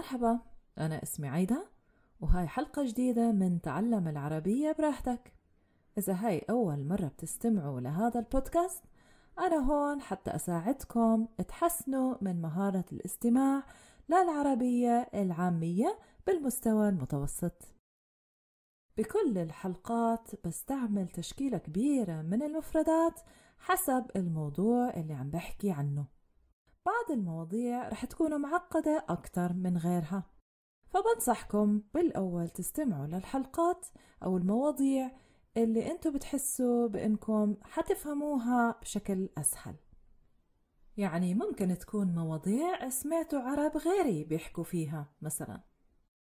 مرحبا أنا اسمي عايدة وهاي حلقة جديدة من تعلم العربية براحتك. إذا هاي أول مرة بتستمعوا لهذا البودكاست أنا هون حتى أساعدكم تحسنوا من مهارة الاستماع للعربية العامية بالمستوى المتوسط. بكل الحلقات بستعمل تشكيلة كبيرة من المفردات حسب الموضوع اللي عم بحكي عنه. بعض المواضيع رح تكون معقدة أكتر من غيرها. فبنصحكم بالأول تستمعوا للحلقات أو المواضيع اللي انتو بتحسوا بأنكم حتفهموها بشكل أسهل. يعني ممكن تكون مواضيع سمعتوا عرب غيري بيحكوا فيها مثلا.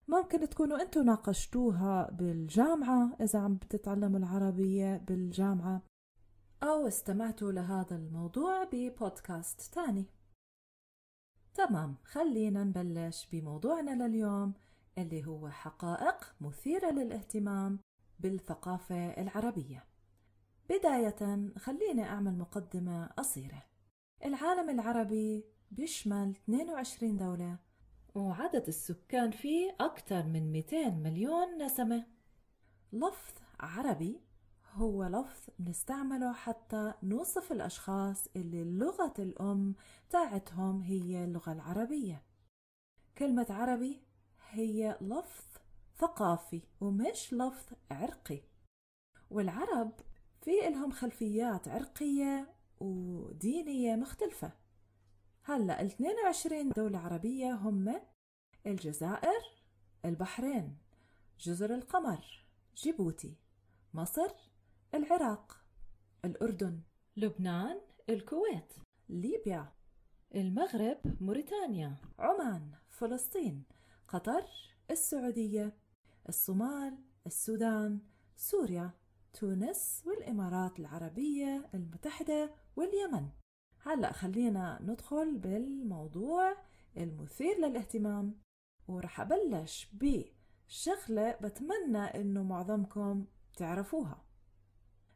ممكن تكونوا انتو ناقشتوها بالجامعة إذا عم بتتعلموا العربية بالجامعة أو استمعتوا لهذا الموضوع ببودكاست تاني. تمام خلينا نبلش بموضوعنا لليوم اللي هو حقائق مثيرة للاهتمام بالثقافة العربية. بداية خليني أعمل مقدمة قصيرة. العالم العربي بيشمل 22 دولة وعدد السكان فيه أكثر من 200 مليون نسمة. لفظ عربي هو لفظ بنستعمله حتى نوصف الأشخاص اللي اللغة الأم تاعتهم هي اللغة العربية. كلمة عربي هي لفظ ثقافي ومش لفظ عرقي. والعرب في إلهم خلفيات عرقية ودينية مختلفة. هلأ ال 22 دولة عربية هم الجزائر البحرين جزر القمر جيبوتي مصر العراق الأردن لبنان الكويت ليبيا المغرب موريتانيا عمان فلسطين قطر السعودية الصومال السودان سوريا تونس والإمارات العربية المتحدة واليمن. هلأ خلينا ندخل بالموضوع المثير للاهتمام. ورح أبلش بشغلة بتمنى إنه معظمكم تعرفوها.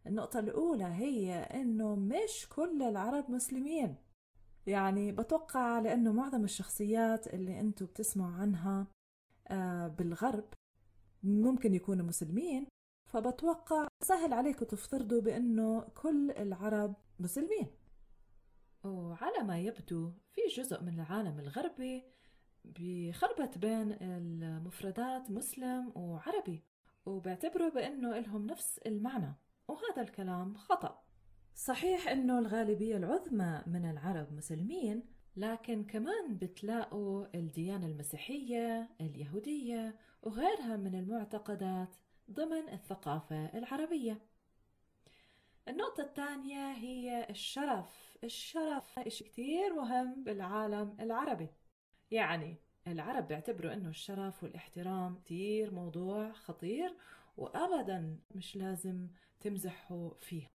النقطة الأولى هي إنه مش كل العرب مسلمين. يعني بتوقع لأنه معظم الشخصيات اللي أنتوا بتسمعوا عنها آه، بالغرب ممكن يكونوا مسلمين. فبتوقع سهل عليكم تفترضوا بأنه كل العرب مسلمين. وعلى ما يبدو في جزء من العالم الغربي بخربط بين المفردات مسلم وعربي وبيعتبروا بأنه إلهم نفس المعنى. وهذا الكلام خطأ. صحيح أنه الغالبية العظمى من العرب مسلمين لكن كمان بتلاقوا الديانة المسيحية اليهودية وغيرها من المعتقدات ضمن الثقافة العربية. النقطة الثانية هي الشرف. الشرف إشي كتير مهم بالعالم العربي. يعني العرب بيعتبروا إنه الشرف والإحترام كتير موضوع خطير وابدا مش لازم تمزحوا فيه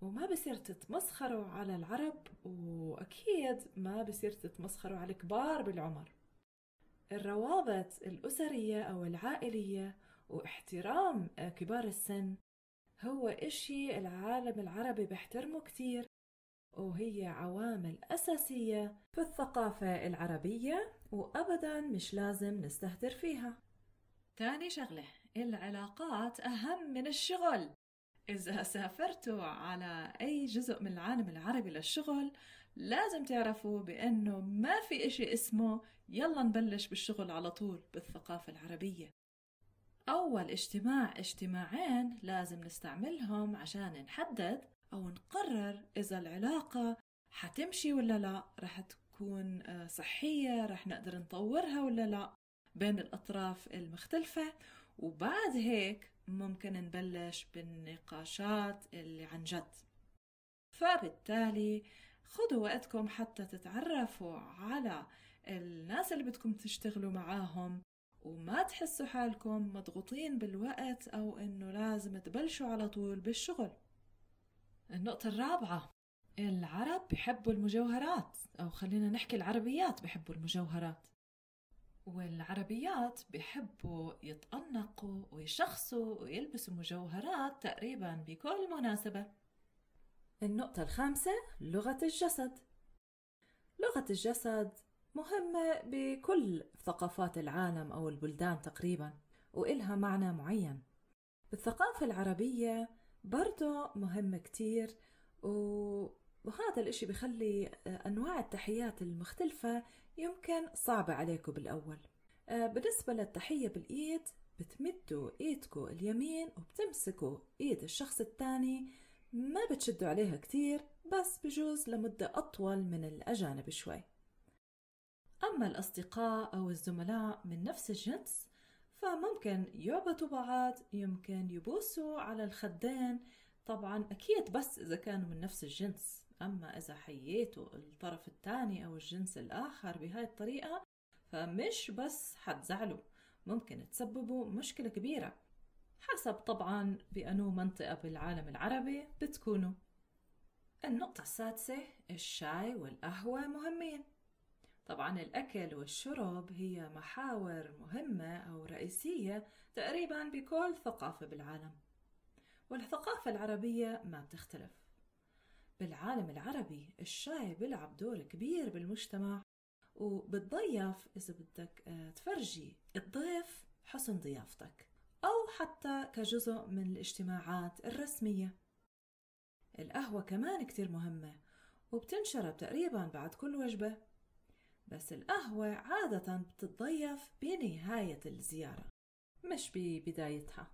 وما بصير تتمسخروا على العرب وأكيد ما بصير تتمسخروا على الكبار بالعمر. الروابط الأسرية أو العائلية واحترام كبار السن هو إشي العالم العربي بيحترمه كتير وهي عوامل أساسية في الثقافة العربية وأبدا مش لازم نستهتر فيها. تاني شغلة. العلاقات أهم من الشغل. إذا سافرتوا على أي جزء من العالم العربي للشغل لازم تعرفوا بأنه ما في إشي اسمه يلا نبلش بالشغل على طول بالثقافة العربية. أول اجتماع اجتماعين لازم نستعملهم عشان نحدد أو نقرر إذا العلاقة حتمشي ولا لا رح تكون آه، صحية رح نقدر نطورها ولا لا بين الأطراف المختلفة. وبعد هيك ممكن نبلش بالنقاشات اللي عن جد. فبالتالي خذوا وقتكم حتى تتعرفوا على الناس اللي بدكم تشتغلوا معاهم وما تحسوا حالكم مضغوطين بالوقت أو إنه لازم تبلشوا على طول بالشغل. النقطة الرابعة العرب بحبوا المجوهرات أو خلينا نحكي العربيات بحبوا المجوهرات. والعربيات بحبوا يتأنقوا ويشخصوا ويلبسوا مجوهرات تقريبا بكل مناسبة. النقطة الخامسة لغة الجسد. لغة الجسد مهمة بكل ثقافات العالم أو البلدان تقريبا وإلها معنى معين. بالثقافة العربية برضو مهم كتير وهذا الإشي بخلي أنواع التحيات المختلفة يمكن صعبة عليكم بالأول. آه، بالنسبة للتحية بالإيد بتمدوا إيدكم اليمين وبتمسكوا إيد الشخص الثاني. ما بتشدوا عليها كتير بس بجوز لمدة أطول من الأجانب شوي. أما الأصدقاء أو الزملاء من نفس الجنس فممكن يعبطوا بعض يمكن يبوسوا على الخدين. طبعا أكيد بس إذا كانوا من نفس الجنس. أما إذا حييتوا الطرف الثاني أو الجنس الآخر بهاي الطريقة فمش بس حتزعلوا ممكن تسببوا مشكلة كبيرة حسب طبعا بأنو منطقة بالعالم العربي بتكونوا. النقطة السادسة الشاي والقهوة مهمين. طبعا الأكل والشرب هي محاور مهمة أو رئيسية تقريبا بكل ثقافة بالعالم والثقافة العربية ما بتختلف. بالعالم العربي الشاي بيلعب دور كبير بالمجتمع وبتضيف إذا بدك آه، تفرجي الضيف حسن ضيافتك أو حتى كجزء من الاجتماعات الرسمية. القهوة كمان كتير مهمة وبتنشرب تقريبا بعد كل وجبة. بس القهوة عادة بتتضيف بنهاية الزيارة مش ببدايتها.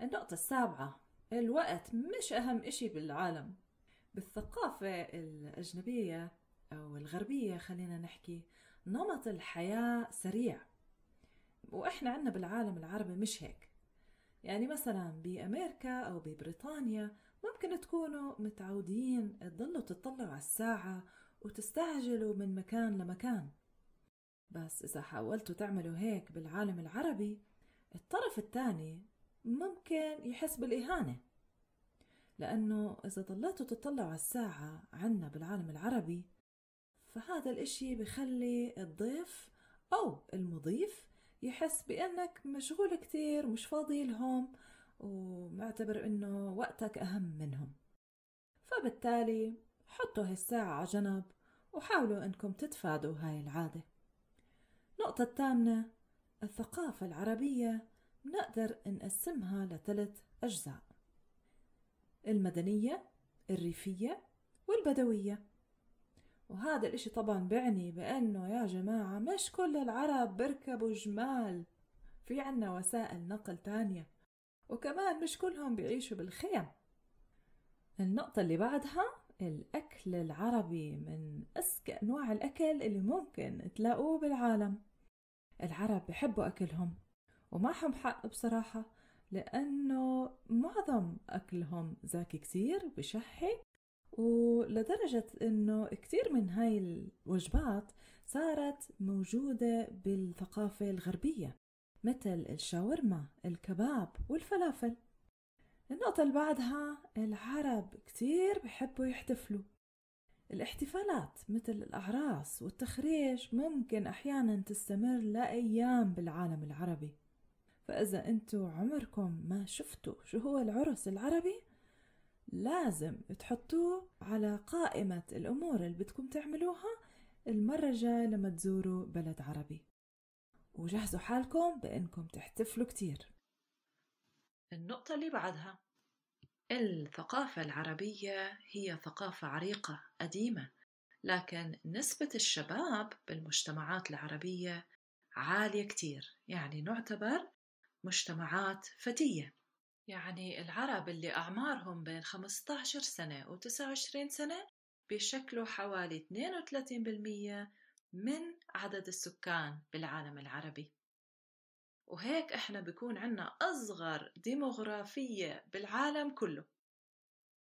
النقطة السابعة الوقت مش أهم إشي بالعالم. بالثقافة الأجنبية أو الغربية خلينا نحكي نمط الحياة سريع. وإحنا عنا بالعالم العربي مش هيك. يعني مثلا بأمريكا أو ببريطانيا ممكن تكونوا متعودين تضلوا تطلعوا على الساعة وتستعجلوا من مكان لمكان. بس إذا حاولتوا تعملوا هيك بالعالم العربي الطرف الثاني ممكن يحس بالإهانة. لأنه إذا ضليتوا تطلعوا على الساعة عنا بالعالم العربي فهذا الإشي بخلي الضيف أو المضيف يحس بأنك مشغول كتير مش فاضي لهم ومعتبر إنه وقتك أهم منهم. فبالتالي حطوا هالساعة على جنب وحاولوا إنكم تتفادوا هاي العادة. النقطة الثامنة الثقافة العربية نقدر نقسمها لثلاث أجزاء. المدنية الريفية والبدوية. وهذا الإشي طبعا بعني بأنه يا جماعة مش كل العرب بيركبوا جمال. في عنا وسائل نقل تانية وكمان مش كلهم بيعيشوا بالخيم. النقطة اللي بعدها الأكل العربي من أذكى أنواع الأكل اللي ممكن تلاقوه بالعالم. العرب بحبوا أكلهم ومعهم حق بصراحة. لأنه معظم أكلهم زاكي كتير بشحي ولدرجة إنه كتير من هاي الوجبات صارت موجودة بالثقافة الغربية مثل الشاورما الكباب والفلافل. النقطة اللي بعدها العرب كتير بحبوا يحتفلوا. الاحتفالات مثل الأعراس والتخريج ممكن أحيانا تستمر لأيام بالعالم العربي. فإذا أنتوا عمركم ما شفتوا شو هو العرس العربي لازم تحطوه على قائمة الأمور اللي بدكم تعملوها المرة الجاية لما تزوروا بلد عربي. وجهزوا حالكم بأنكم تحتفلوا كتير. النقطة اللي بعدها. الثقافة العربية هي ثقافة عريقة قديمة لكن نسبة الشباب بالمجتمعات العربية عالية كتير. يعني نعتبر مجتمعات فتية. يعني العرب اللي أعمارهم بين 15 سنة و 29 سنة بيشكلوا حوالي 32% من عدد السكان بالعالم العربي. وهيك إحنا بيكون عنا أصغر ديموغرافية بالعالم كله.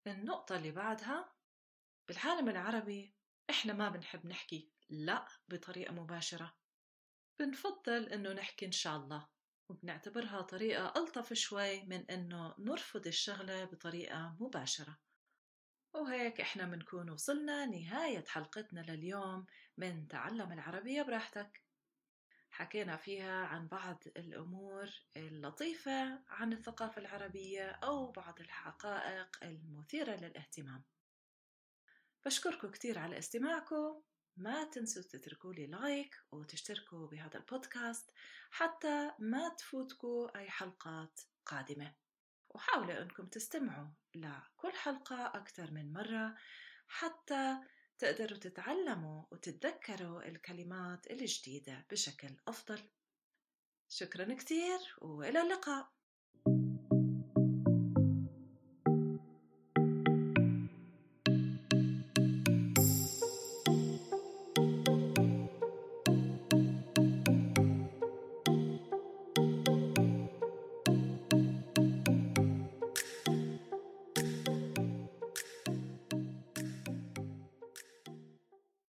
النقطة اللي بعدها بالعالم العربي إحنا ما بنحب نحكي لا بطريقة مباشرة. بنفضل إنه نحكي إن شاء الله. وبنعتبرها طريقة ألطف شوي من إنه نرفض الشغلة بطريقة مباشرة. وهيك إحنا بنكون وصلنا نهاية حلقتنا لليوم من تعلم العربية براحتك. حكينا فيها عن بعض الأمور اللطيفة عن الثقافة العربية أو بعض الحقائق المثيرة للاهتمام. بشكركم كتير على استماعكم. ما تنسوا تتركوا لي لايك وتشتركوا بهذا البودكاست حتى ما تفوتكوا أي حلقات قادمة. وحاولوا أنكم تستمعوا لكل حلقة أكثر من مرة حتى تقدروا تتعلموا وتتذكروا الكلمات الجديدة بشكل أفضل. شكرا كتير وإلى اللقاء.